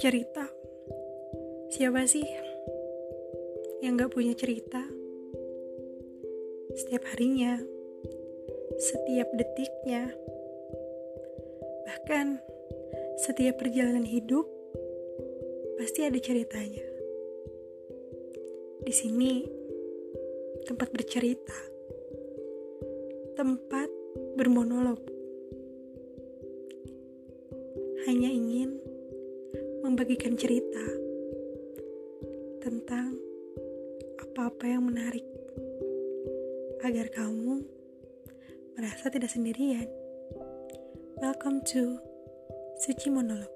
Cerita Siapa sih yang gak punya cerita? Setiap harinya, setiap detiknya, bahkan setiap perjalanan hidup pasti ada ceritanya. Di sini tempat bercerita, tempat bermonolog hanya ingin membagikan cerita tentang apa-apa yang menarik agar kamu merasa tidak sendirian. Welcome to Suci Monolog.